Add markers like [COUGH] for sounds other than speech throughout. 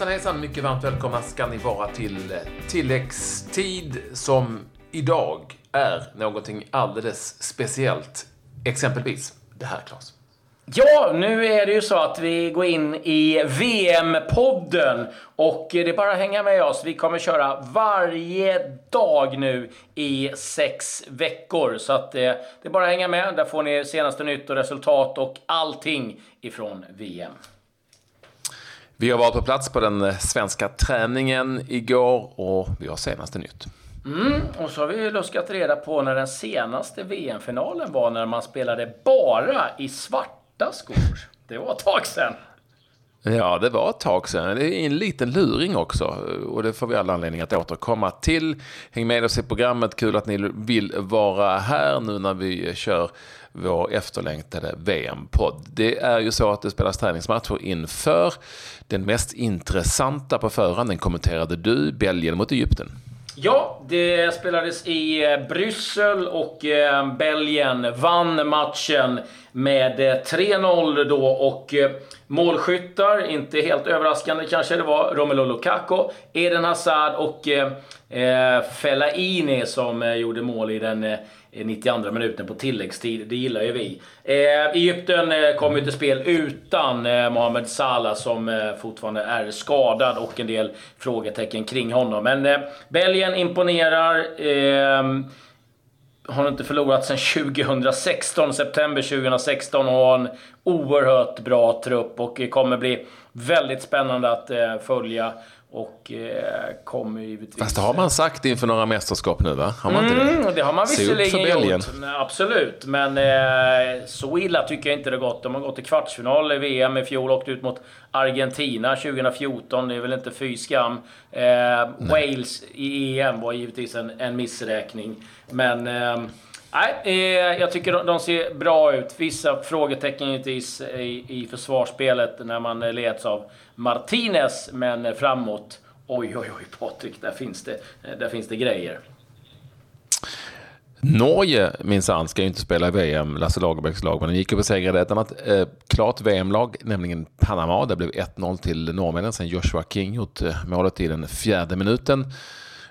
Hejsan hejsan, mycket varmt välkomna ska ni vara till tilläggstid som idag är någonting alldeles speciellt. Exempelvis det här, Claes. Ja, nu är det ju så att vi går in i VM-podden och det är bara att hänga med oss. Vi kommer köra varje dag nu i sex veckor. Så att eh, det är bara att hänga med. Där får ni senaste nytt och resultat och allting ifrån VM. Vi har varit på plats på den eh, svenska träningen igår och vi har senaste nytt. Mm, och så har vi luskat reda på när den senaste VM-finalen var när man spelade bara i svarta skor. Det var ett tag sedan. Ja, det var ett tag sedan. Det är en liten luring också och det får vi alla anledning att återkomma till. Häng med oss i programmet. Kul att ni vill vara här nu när vi kör vår efterlängtade VM-podd. Det är ju så att det spelas träningsmatcher inför. Den mest intressanta på förhand, den kommenterade du, Belgien mot Egypten. Ja, det spelades i eh, Bryssel och eh, Belgien vann matchen med eh, 3-0 då och eh, målskyttar, inte helt överraskande kanske, det var Romelu Lukaku, Eden Hazard och eh, eh Fellaini som gjorde mål i den 92 minuten på tilläggstid. Det gillar ju vi. Eh, Egypten eh, kom ju till spel utan eh, Mohamed Salah som eh, fortfarande är skadad och en del frågetecken kring honom. Men Belgien imponerar. Ehm, har inte förlorat sedan 2016, september 2016 och har en oerhört bra trupp och kommer bli väldigt spännande att eh, följa. Och eh, kommer givetvis... Fast det har man sagt inför några mästerskap nu va? Har man inte det? Mm, det har man visserligen gjort. Absolut. Men eh, så illa tycker jag inte det gått. De har gått till kvartsfinal i VM i fjol. Åkt ut mot Argentina 2014. Det är väl inte fy skam. Eh, Wales i EM var givetvis en, en missräkning. Men... Nej, eh, jag tycker de, de, ser bra ut. Vissa frågetecken givetvis i, i försvarsspelet när man eh, leds av Martinez, men eh, framåt. Oj, oj, oj, Patrik, där finns det, eh, där finns det grejer. Norge minsann ska ju inte spela i VM, Lasse Lagerbäcks lag, men de gick och besegrade ett annat eh, klart VM-lag, nämligen Panama. Det blev 1-0 till norrmännen sen Joshua King gjort målet i den fjärde minuten.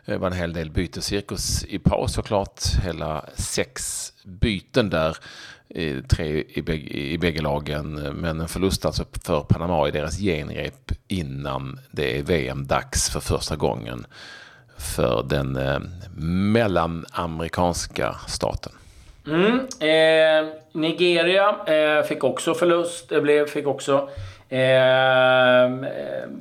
Det var en hel del bytescirkus i paus såklart. Hela sex byten där. Tre i bägge, i bägge lagen. Men en förlust alltså för Panama i deras genrep innan det är VM-dags för första gången för den eh, mellanamerikanska staten. Mm, eh, Nigeria eh, fick också förlust. Det blev, fick också Ehm, eh,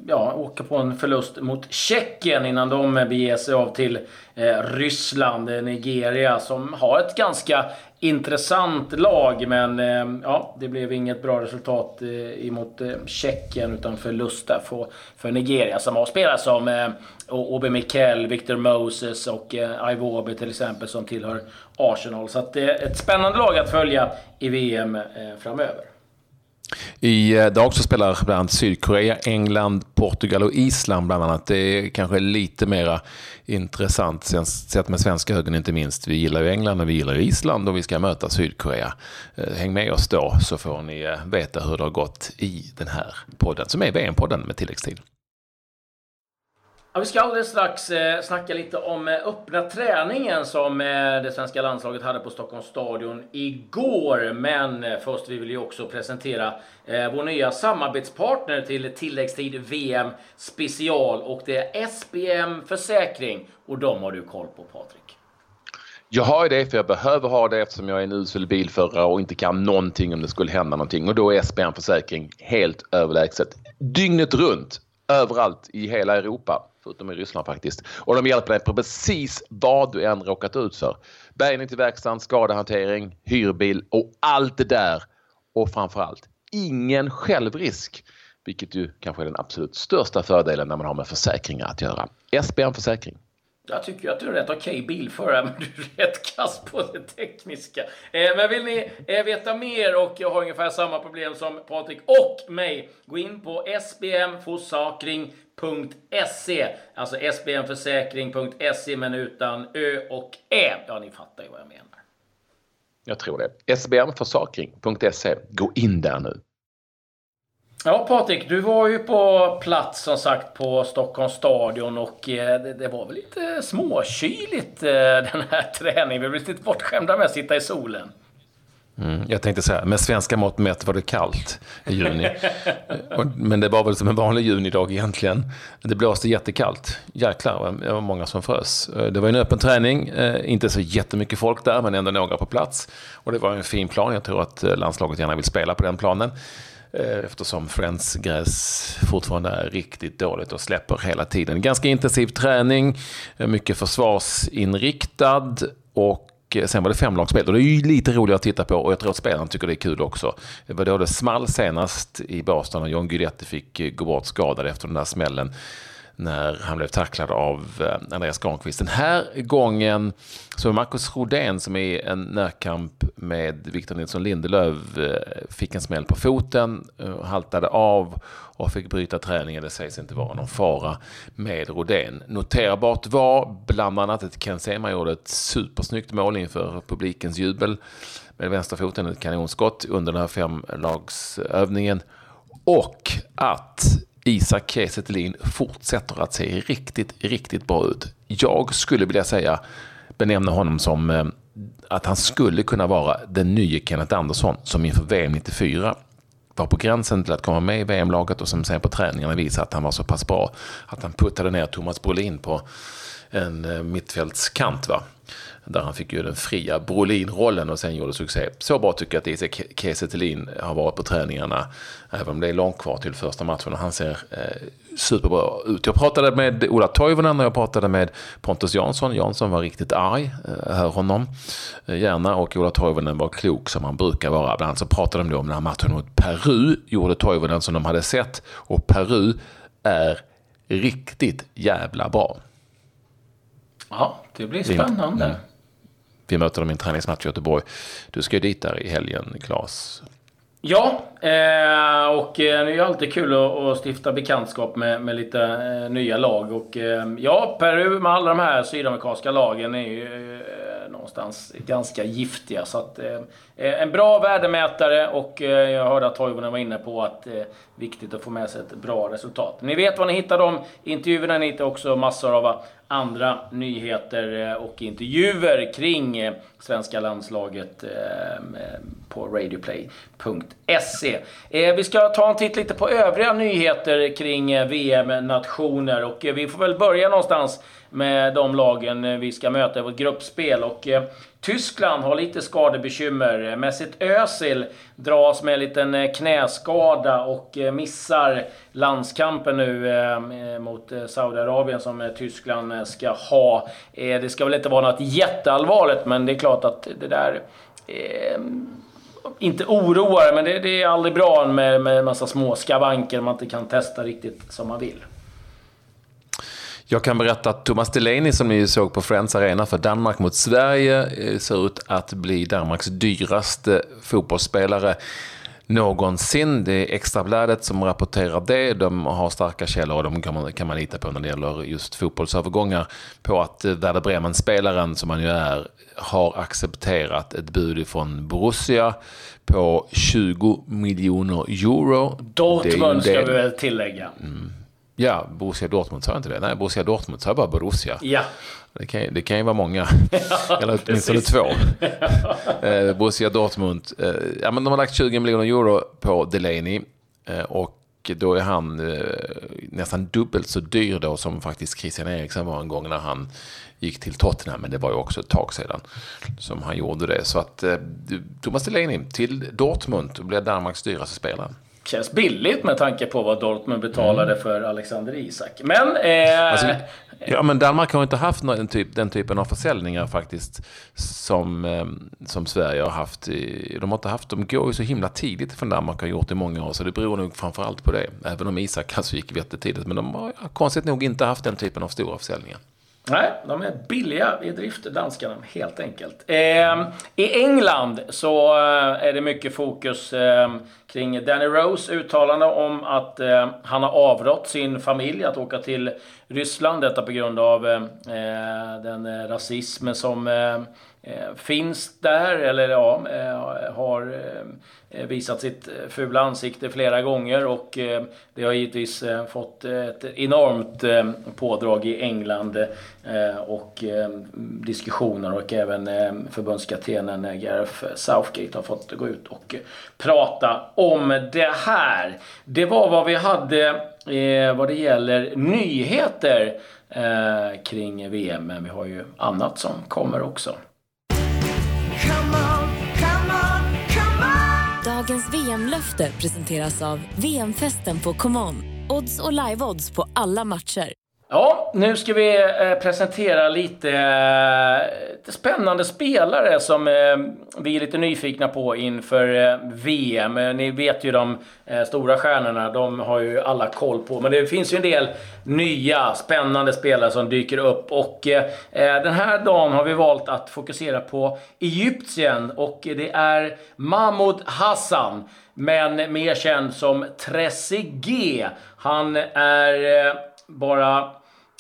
ja, åka på en förlust mot Tjeckien innan de beger sig av till eh, Ryssland, eh, Nigeria som har ett ganska intressant lag men eh, ja, det blev inget bra resultat eh, emot eh, Tjeckien utan förlust där för, för Nigeria som har spelare som eh, Obi Mikel, Victor Moses och eh, Ivobe till exempel som tillhör Arsenal. Så att det är ett spännande lag att följa i VM eh, framöver. Idag eh, så spelar bland annat Sydkorea, England, Portugal och Island bland annat. Det är kanske lite mera intressant sett med svenska ögon inte minst. Vi gillar ju England och vi gillar ju Island och vi ska möta Sydkorea. Eh, häng med oss då så får ni eh, veta hur det har gått i den här podden som är VM-podden med tilläggstid. Ja, vi ska alldeles strax eh, snacka lite om eh, öppna träningen som eh, det svenska landslaget hade på Stockholms stadion igår. Men eh, först vill ju också presentera eh, vår nya samarbetspartner till tilläggstid VM special och det är SBM Försäkring och de har du koll på Patrik. Jag har ju det för jag behöver ha det eftersom jag är en usel bilförare och inte kan någonting om det skulle hända någonting och då är SBM Försäkring helt överlägset. Dygnet runt, överallt i hela Europa förutom i Ryssland faktiskt. Och de hjälper dig på precis vad du än råkat ut för. Bärgning till verkstaden, skadehantering, hyrbil och allt det där. Och framförallt ingen självrisk. Vilket ju kanske är den absolut största fördelen när man har med försäkringar att göra. SBM Försäkring. Jag tycker att du är rätt okej okay bilförare, [LAUGHS] men du är rätt kass på det tekniska. Eh, men vill ni eh, veta mer och har ungefär samma problem som Patrik och mig, gå in på sbmforsakring.se. Alltså sbmförsäkring.se, men utan ö och ä. Ja, ni fattar ju vad jag menar. Jag tror det. sbmförsakring.se. Gå in där nu. Ja, Patrik, du var ju på plats som sagt på Stockholms stadion och eh, det, det var väl lite småkyligt eh, [LAUGHS] den här träningen. Vi blev lite bortskämda med att sitta i solen. Mm, jag tänkte säga, med svenska mått mätt var det kallt i juni. [LAUGHS] Men det var väl som en vanlig junidag egentligen. Det blåste jättekallt. Jäklar, det var många som frös. Det var en öppen träning, eh, inte så jättemycket folk där, men ändå några på plats. Och det var en fin plan. Jag tror att landslaget gärna vill spela på den planen. Eh, eftersom Friends gräs fortfarande är riktigt dåligt och släpper hela tiden. Ganska intensiv träning, eh, mycket försvarsinriktad och eh, sen var det femlagsspel och det är ju lite roligare att titta på och jag tror att spelarna tycker det är kul också. Det var då det small senast i Boston och John Guidetti fick gå bort skadad efter den där smällen när han blev tacklad av eh, Andreas Granqvist. Den här gången så Marcus Rodén som är en närkamp med Victor Nilsson Lindelöf eh, fick en smäll på foten, eh, haltade av och fick bryta träningen. Det sägs inte vara någon fara med Rodén. Noterbart var bland annat att Ken Sema gjorde ett supersnyggt mål inför publikens jubel med vänsterfoten, ett kanonskott under den här femlagsövningen. Och att Isak Kiese fortsätter att se riktigt, riktigt bra ut. Jag skulle vilja säga, benämna honom som eh, att han skulle kunna vara den nya Kenneth Andersson som inför VM 94 var på gränsen till att komma med i VM-laget och som sen på träningarna visade att han var så pass bra att han puttade ner Thomas Brolin på en eh, mittfältskant. Va? Där han fick ju den fria Brolin-rollen och sen gjorde succé. Så bra tycker jag att Isak Kiese har varit på träningarna. Även om det är långt kvar till första matchen och han ser eh, superbra ut. Jag pratade med Ola Toivonen och jag pratade med Pontus Jansson. Jansson var riktigt arg, eh, hör honom eh, gärna. Och Ola Toivonen var klok som han brukar vara. Bland annat så pratade de om den här matchen mot Peru. Gjorde Toivonen som de hade sett. Och Peru är riktigt jävla bra. Ja, det blir spännande. Mm. Vi möter dem i en träningsmatch i Göteborg. Du ska ju dit där i helgen, Claes. Ja, eh, och eh, det är ju alltid kul att, stifta bekantskap med, med lite eh, nya lag. Och ja, Peru med alla de här sydamerikanska lagen är ju någonstans ganska giftiga. Så att, Eh, en bra värdemätare och eh, jag hörde att Toivonen var inne på att det är viktigt att få med sig ett bra resultat. Ni vet var ni hittar de intervjuerna. Ni hittar också massor av andra nyheter och intervjuer kring svenska landslaget på radioplay.se. Eh, vi ska ta en titt lite på övriga nyheter kring eh, VM-nationer och eh, vi får väl börja någonstans med de lagen vi ska möta i vårt gruppspel. Och Tyskland har lite skadebekymmer. Mesut Özil dras med en liten eh, knäskada och eh, missar landskampen nu eh, mot Saudiarabien som Tyskland ska ha. Det ska väl inte vara något jätteallvarligt, men det är klart att det där inte oroar, men det, det, är aldrig bra med, med massa små skavanker man inte kan testa riktigt som man vill. Jag kan berätta att Thomas Delaney som ni såg på Friends Arena för Danmark mot Sverige eh, ser ut att bli Danmarks dyraste fotbollsspelare någonsin. Det är Extrabladet som rapporterar det. De har starka källor och de kan man, kan man lita på när det gäller just fotbollsövergångar. På att eh, Werder Bremen-spelaren, som han ju är, har accepterat ett bud från Borussia på 20 miljoner euro. Dortmund ska vi väl tillägga. Mm. Ja, Borussia Dortmund sa jag inte det? Nej, Borussia Dortmund sa bara Borussia. Ja. Det kan, det kan ju vara många, [LAUGHS] eller åtminstone två. [LAUGHS] eh, Borussia Dortmund, eh, ja, men de har lagt 20 miljoner euro på Delaney. Eh, och då är han nästan dubbelt så dyr då som faktiskt Christian Eriksen var en gång när han gick till Tottenham. Men det var ju också ett tag sedan som han gjorde det. Så att Thomas Delaney till Dortmund blir Danmarks dyraste spelare. Känns billigt med tanke på vad Dortmund betalade mm. för Alexander Isak. Men... Eh... Alltså, ja, men Danmark har inte haft någon typ, den typen av försäljningar faktiskt som, eh, som Sverige har haft. I, de har inte haft, de går ju så himla tidigt från Danmark har gjort i många år, så det beror nog framförallt på det. Även om Isak alltså gick jättetidigt, men de har konstigt nog inte haft den typen av stora försäljningar. Nej, de är billiga i drift, danskarna, helt enkelt. Eh, I England så eh, är det mycket fokus eh, kring Danny Rose uttalande om att eh, han har avrått sin familj att åka till Ryssland. Detta på grund av ehm, eh, den eh, rasism som eh, Eh, finns där, eller ja, eh, har eh, visat sitt fula ansikte flera gånger och det har givetvis fått ett enormt pådrag i England och diskussioner och även förbundskaptenen Gareth Southgate har fått gå ut och prata om det här. Det var vad vi hade vad det gäller nyheter kring VM. Men vi har ju annat som kommer också. Dagens VM-löfte presenteras av VM-festen på ComeOn. Odds och live-odds på alla matcher. Ja, nu ska vi eh, presentera lite, eh, lite spännande spelare som eh, vi är lite nyfikna på inför VM. Ni vet ju de stora stjärnorna, de har ju alla koll på. Men det finns ju en del nya spännande spelare som dyker upp. Och den här dagen har vi valt att fokusera på Egyptien och det är Mahmoud Hassan. Men mer känd som Trezeguet. Han är bara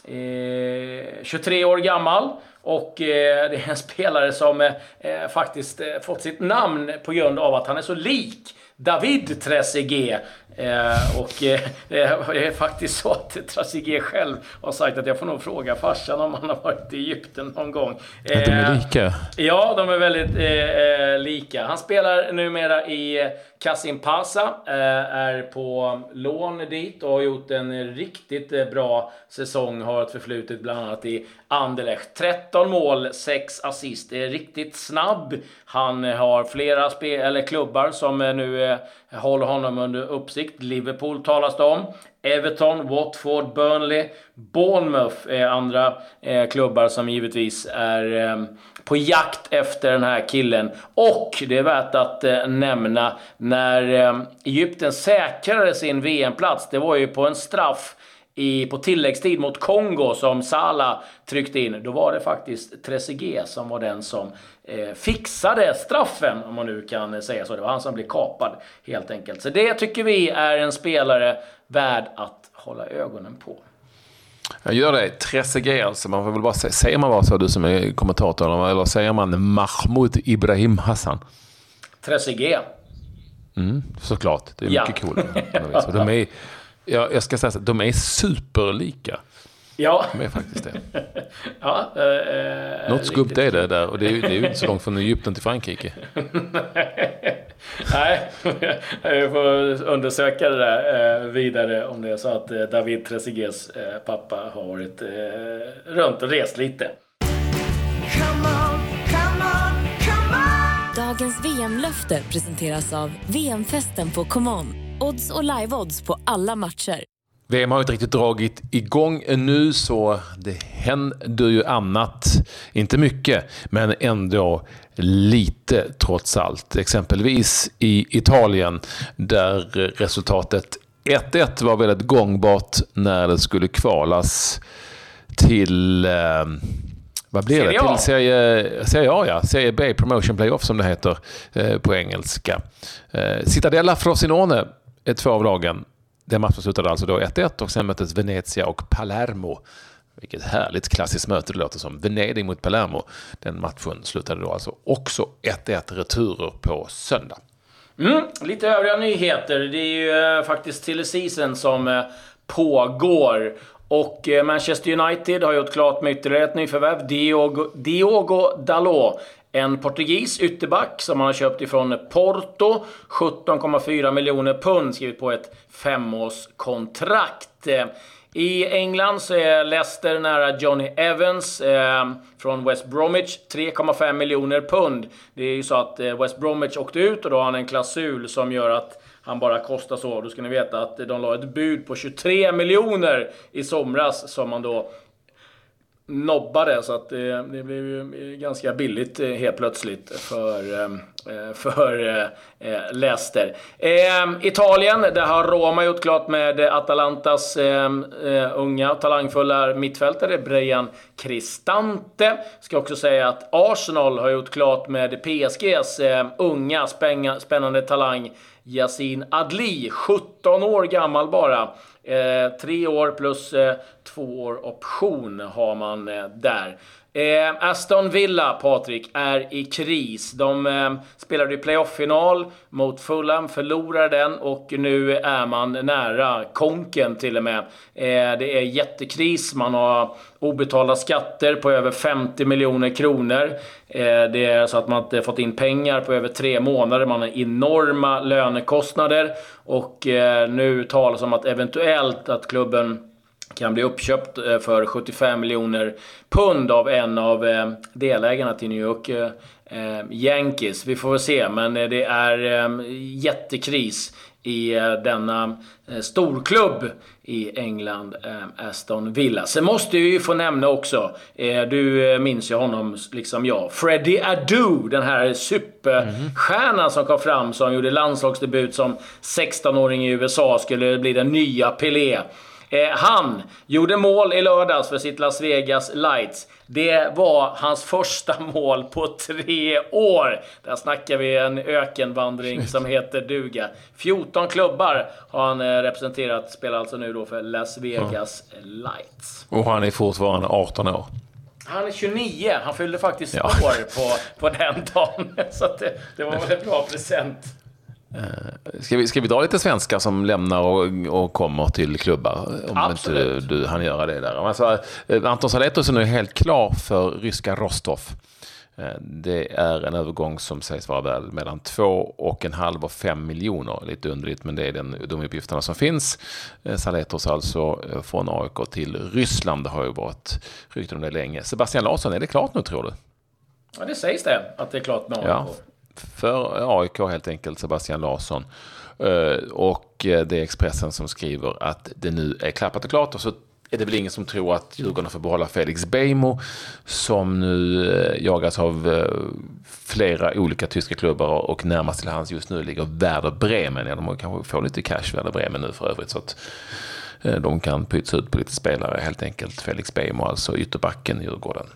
Eh, 23 år gammal. Och eh, det är en spelare som eh, eh faktiskt eh, fått sitt namn på grund av att han är så lik David Trezeguet. Eh, och eh, det är faktiskt så att Trezeguet själv har sagt att jag får nog fråga farsan om han har varit i Egypten någon gång. Eh, de är lika? Ja, de är väldigt eh, lika. Han spelar numera i Kasim Pasa, är på lån dit och har gjort en riktigt bra säsong. Har ett förflutet bland annat i Anderlecht. 13 mål, 6 assist. Är riktigt snabb. Han har flera eller klubbar som eh, nu eh, håller honom under uppsikt. Liverpool talas det om. Everton, Watford, Burnley, Bournemouth är andra eh, klubbar som givetvis är eh, på jakt efter den här killen. Och det är värt att eh, nämna när eh, Egypten säkrade sin VM-plats. Det var ju på en straff i, på tilläggstid mot Kongo som Salah tryckte in. Då var det faktiskt Trezeguet som var den som eh, fixade straffen, om man nu kan säga så. Det var han som blev kapad, helt enkelt. Så det tycker vi är en spelare värd att hålla ögonen på. Jag gör det. Trezeguet alltså. Man får väl bara säga, säger man bara så du som är kommentator? Eller säger man Mahmoud Ibrahim Hassan? Trezeguet. Mm, såklart. Det är ja. mycket coolare. De är, [LAUGHS] jag, jag ska säga så de är superlika. Ja. De är faktiskt det. [LAUGHS] ja, eh, Något skumt är det där och det är, det är ju inte så långt från Egypten till Frankrike. [LAUGHS] Nej, jag får undersöka det där eh, vidare om det är så att eh, David Trezeguets eh, pappa har varit eh, runt och rest lite. Dagens VM-löfte presenteras av VM-festen på ComeOn. Odds och live-odds på alla matcher. VM har inte riktigt dragit igång ännu så det händer ju annat. Inte mycket, men ändå lite trots allt. Exempelvis i Italien där resultatet 1-1 var väldigt gångbart när det skulle kvalas till eh, vad blir det? Till serie, serie A, ja. Serie B, Promotion Playoff som det heter eh, på engelska. Eh, Citadella Frosinone två av lagen. Den matchen slutade alltså då 1-1 och sen möttes Venezia och Palermo. Vilket härligt klassiskt möte det låter som. Venedig mot Palermo. Den matchen slutade då alltså också 1-1 returer på söndag. Mm, lite övriga nyheter. Det är ju eh, faktiskt till season som eh, pågår. Och eh, Manchester United har gjort klart med ytterligare ett nyförvärv. Diogo, Diogo Dalot. En portugis ytterback som han har köpt ifrån Porto. 17,4 miljoner pund skrivit på ett femårskontrakt. I England så är Leicester nära Johnny Evans eh, från West Bromwich. 3,5 miljoner pund. Det är ju så att eh, West Bromwich åkte ut och då har han en klausul som gör att han bara kostar så. Då ska ni veta att de la ett bud på 23 miljoner i somras som man då nobbade så att det, det blev ju ganska billigt eh, helt plötsligt för, eh, Eh, för eh, eh, Leicester. Italien, där har Roma gjort klart med Atalantas unga talangfulla mittfältare Brian Cristante. Ska också säga att Arsenal har gjort klart med PSGs unga spännande talang Yasin Adli, 17 år gammal bara. Eh, tre år plus eh, två år option har man eh, där. Eh, Aston Villa, Patrik, är i kris. De eh, spelade i playoff-final mot Fulham, förlorade den och nu är man nära konken till och med. Eh, det är jättekris. Man har obetalda skatter på över 50 miljoner kronor. Eh, det är så att man inte fått in pengar på över tre månader. Man har enorma lönekostnader och eh, nu talas om att eventuellt att klubben kan bli uppköpt eh, för 75 miljoner pund av en av eh, delägarna till New York eh, Yankees. Vi får väl se, men det är jättekris i denna storklubb i England, Aston Villa. Sen måste vi ju få nämna också, du minns ju honom liksom jag, Freddie Adu, den här superstjärnan som kom fram som gjorde landslagsdebut som 16-åring i USA, skulle bli den nya Pelé. Eh, han gjorde mål i lördags för sitt Las Vegas Lights. Det var hans första mål på tre år. Där snackar vi en ökenvandring som heter duga. 14 klubbar har han eh, representerat. Spelar alltså nu då för Las Vegas ja. Lights. Och han är fortfarande 18 år. Han är 29. Han fyllde faktiskt ja. år på, på den dagen. [LAUGHS] Så det, det var väl en bra present. Eh, ska vi, ska vi dra lite svenskar som lämnar och, och kommer till klubbar? Om Absolut. inte du, han gör det där. Alltså, eh, Anton Saletros är nu helt klar för ryska Rostov. Eh, det är en övergång som sägs vara värd mellan 2,5 och 5 miljoner. Lite underligt, men det är den, de uppgifterna som finns. Saletros alltså från AIK till Ryssland. Det har ju varit rykten om det länge. Sebastian Larsson, är det klart nu tror du? Ja, det sägs det, att det är klart med AIK. Ja för AIK helt enkelt, Sebastian Larsson. Eh, och eh, det är Expressen som skriver att det nu är klappat och klart. Och så är det väl ingen som tror att Djurgården får behålla Felix Beijmo som nu eh, jagas av flera olika tyska klubbar och närmast till hans just nu ligger Werder Bremen. Ja, de kanske får lite cash, Werder Bremen nu för övrigt. Så att de kan pytsa ut på lite spelare helt enkelt. Felix Beijmo, alltså ytterbacken Djurgården.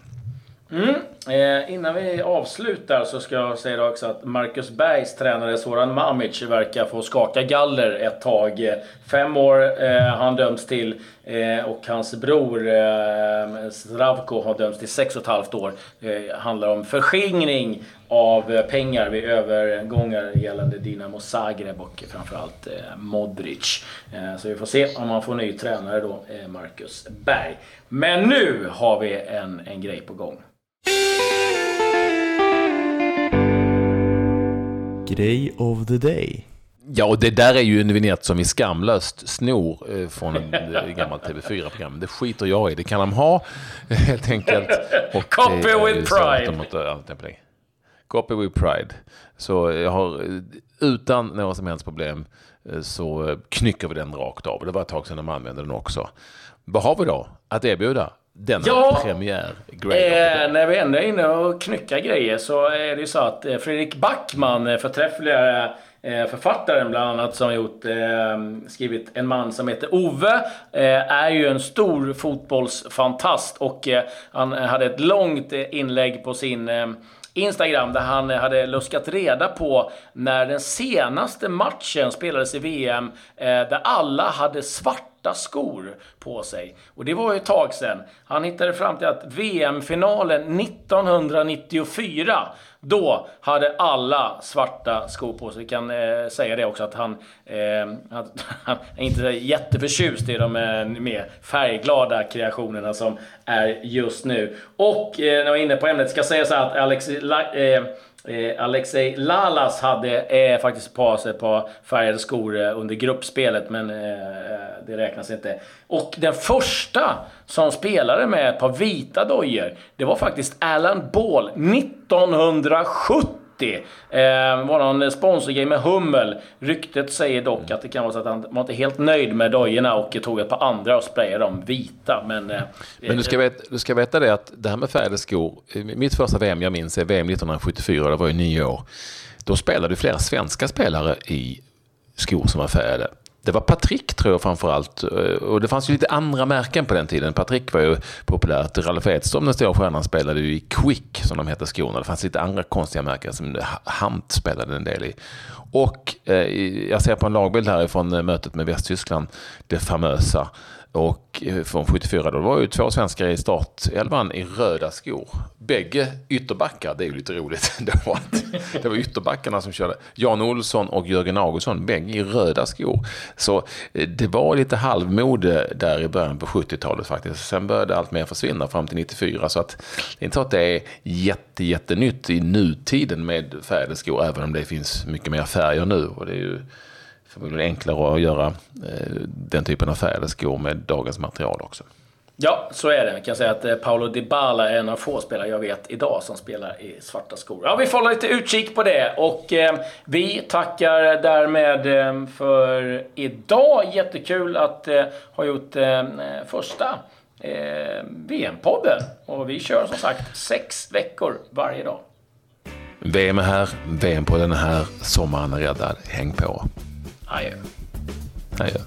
Mm. Eh, innan vi avslutar så ska jag säga också att Marcus Bergs tränare Soran Mamic verkar få skaka galler ett tag. Fem år eh, har han dömts till eh, och hans bror eh, Zdravko har dömts till sex och ett halvt år. Det eh, handlar om förskingring av pengar vid övergångar gällande Dinamo Zagreb och framförallt eh, Modric. Eh, så vi får se om man får ny tränare då, eh, Marcus Berg. Men nu har vi en, en grej på gång. Grej of the day. Ja, och det där är ju en vignett som vi skamlöst snor eh, från ett gammalt TV4-program. Det skiter jag i. Det kan de ha, helt enkelt. Och [LAUGHS] Copy with pride. Copy with pride. Så jag har, utan några som helst problem, eh, så knycker vi den rakt av. Det var ett tag sedan de använde den också. Vad har vi då att erbjuda? Denna ja, premiär? Eh, när vi ändå är inne och knyckar grejer så är det ju så att eh, Fredrik Backman, eh, förträffliga eh, författaren bland annat som gjort, eh, skrivit En man som heter Ove, eh, är ju en stor fotbollsfantast och han hade ett långt inlägg på sin Instagram där han hade luskat reda på när den senaste matchen spelades i VM där alla hade svart svarta skor på sig. Och det var ju ett tag sedan. Han hittade fram till att VM-finalen 1994, då hade alla svarta skor på sig. Vi kan eh, säga det också att han, eh, att, [LAUGHS] han är inte jätteförtjust i de eh, mer färgglada kreationerna som är just nu. Och eh, när jag var inne på ämnet, ska säga så här att Alex... Eh, Eh, Alexej Lalas hade eh, faktiskt på sig ett par färgade skor eh, under gruppspelet, men eh, eh, det räknas inte. Och den första som spelade med ett par vita dojor, det var faktiskt Alan Ball 1970. 90. Eh, var någon sponsorgrej med Hummel. Ryktet säger dock att det kan vara så att han var inte helt nöjd med dojorna och tog ett par andra och sprayade dem vita. Men, eh, men du, ska veta, du ska veta det att det här med färgade skor. Mitt första VM jag minns är VM 1974, det var ju nio år. Då spelade flera svenska spelare i skor som var färgade. Det var Patrick tror jag framförallt. Och det fanns ju lite andra märken på den tiden. Patrick var ju populärt. Ralf Edström, den stora stjärnan, spelade ju i Quick, som de hette skorna. Det fanns lite andra konstiga märken som Hant spelade en del i. Och eh, jag ser på en lagbild här ifrån eh, mötet med Västtyskland, det famösa. Och eh, från 74 då var ju två svenskar i startelvan i röda skor. Bägge ytterbackar, det är ju lite roligt [LAUGHS] då att det var ytterbackarna som körde. Jan Olsson och Jörgen Augustsson, bägge i röda skor. Så eh, det var lite halvmode där i början på 70-talet faktiskt. Sen började allt mer försvinna fram till 94. Så att det är inte så att det är jätte, jättenytt i nutiden med färgade skor, även om det finns mycket mer färger nu. Och det är ju förmodligen enklare att göra eh, den typen av färgade skor med dagens material också. Ja, så är det. Jag kan säga att eh, Paolo Dybala är en av få spelare jag vet idag som spelar i svarta skor. Ja, vi får hålla lite utkik på det. Och eh, vi tackar därmed eh, för idag. Jättekul att eh, ha gjort eh, första VM-podden. Och vi kör som sagt sex veckor varje dag. VM är här, VM på den här sommaren är räddad. Häng på! IO. IO.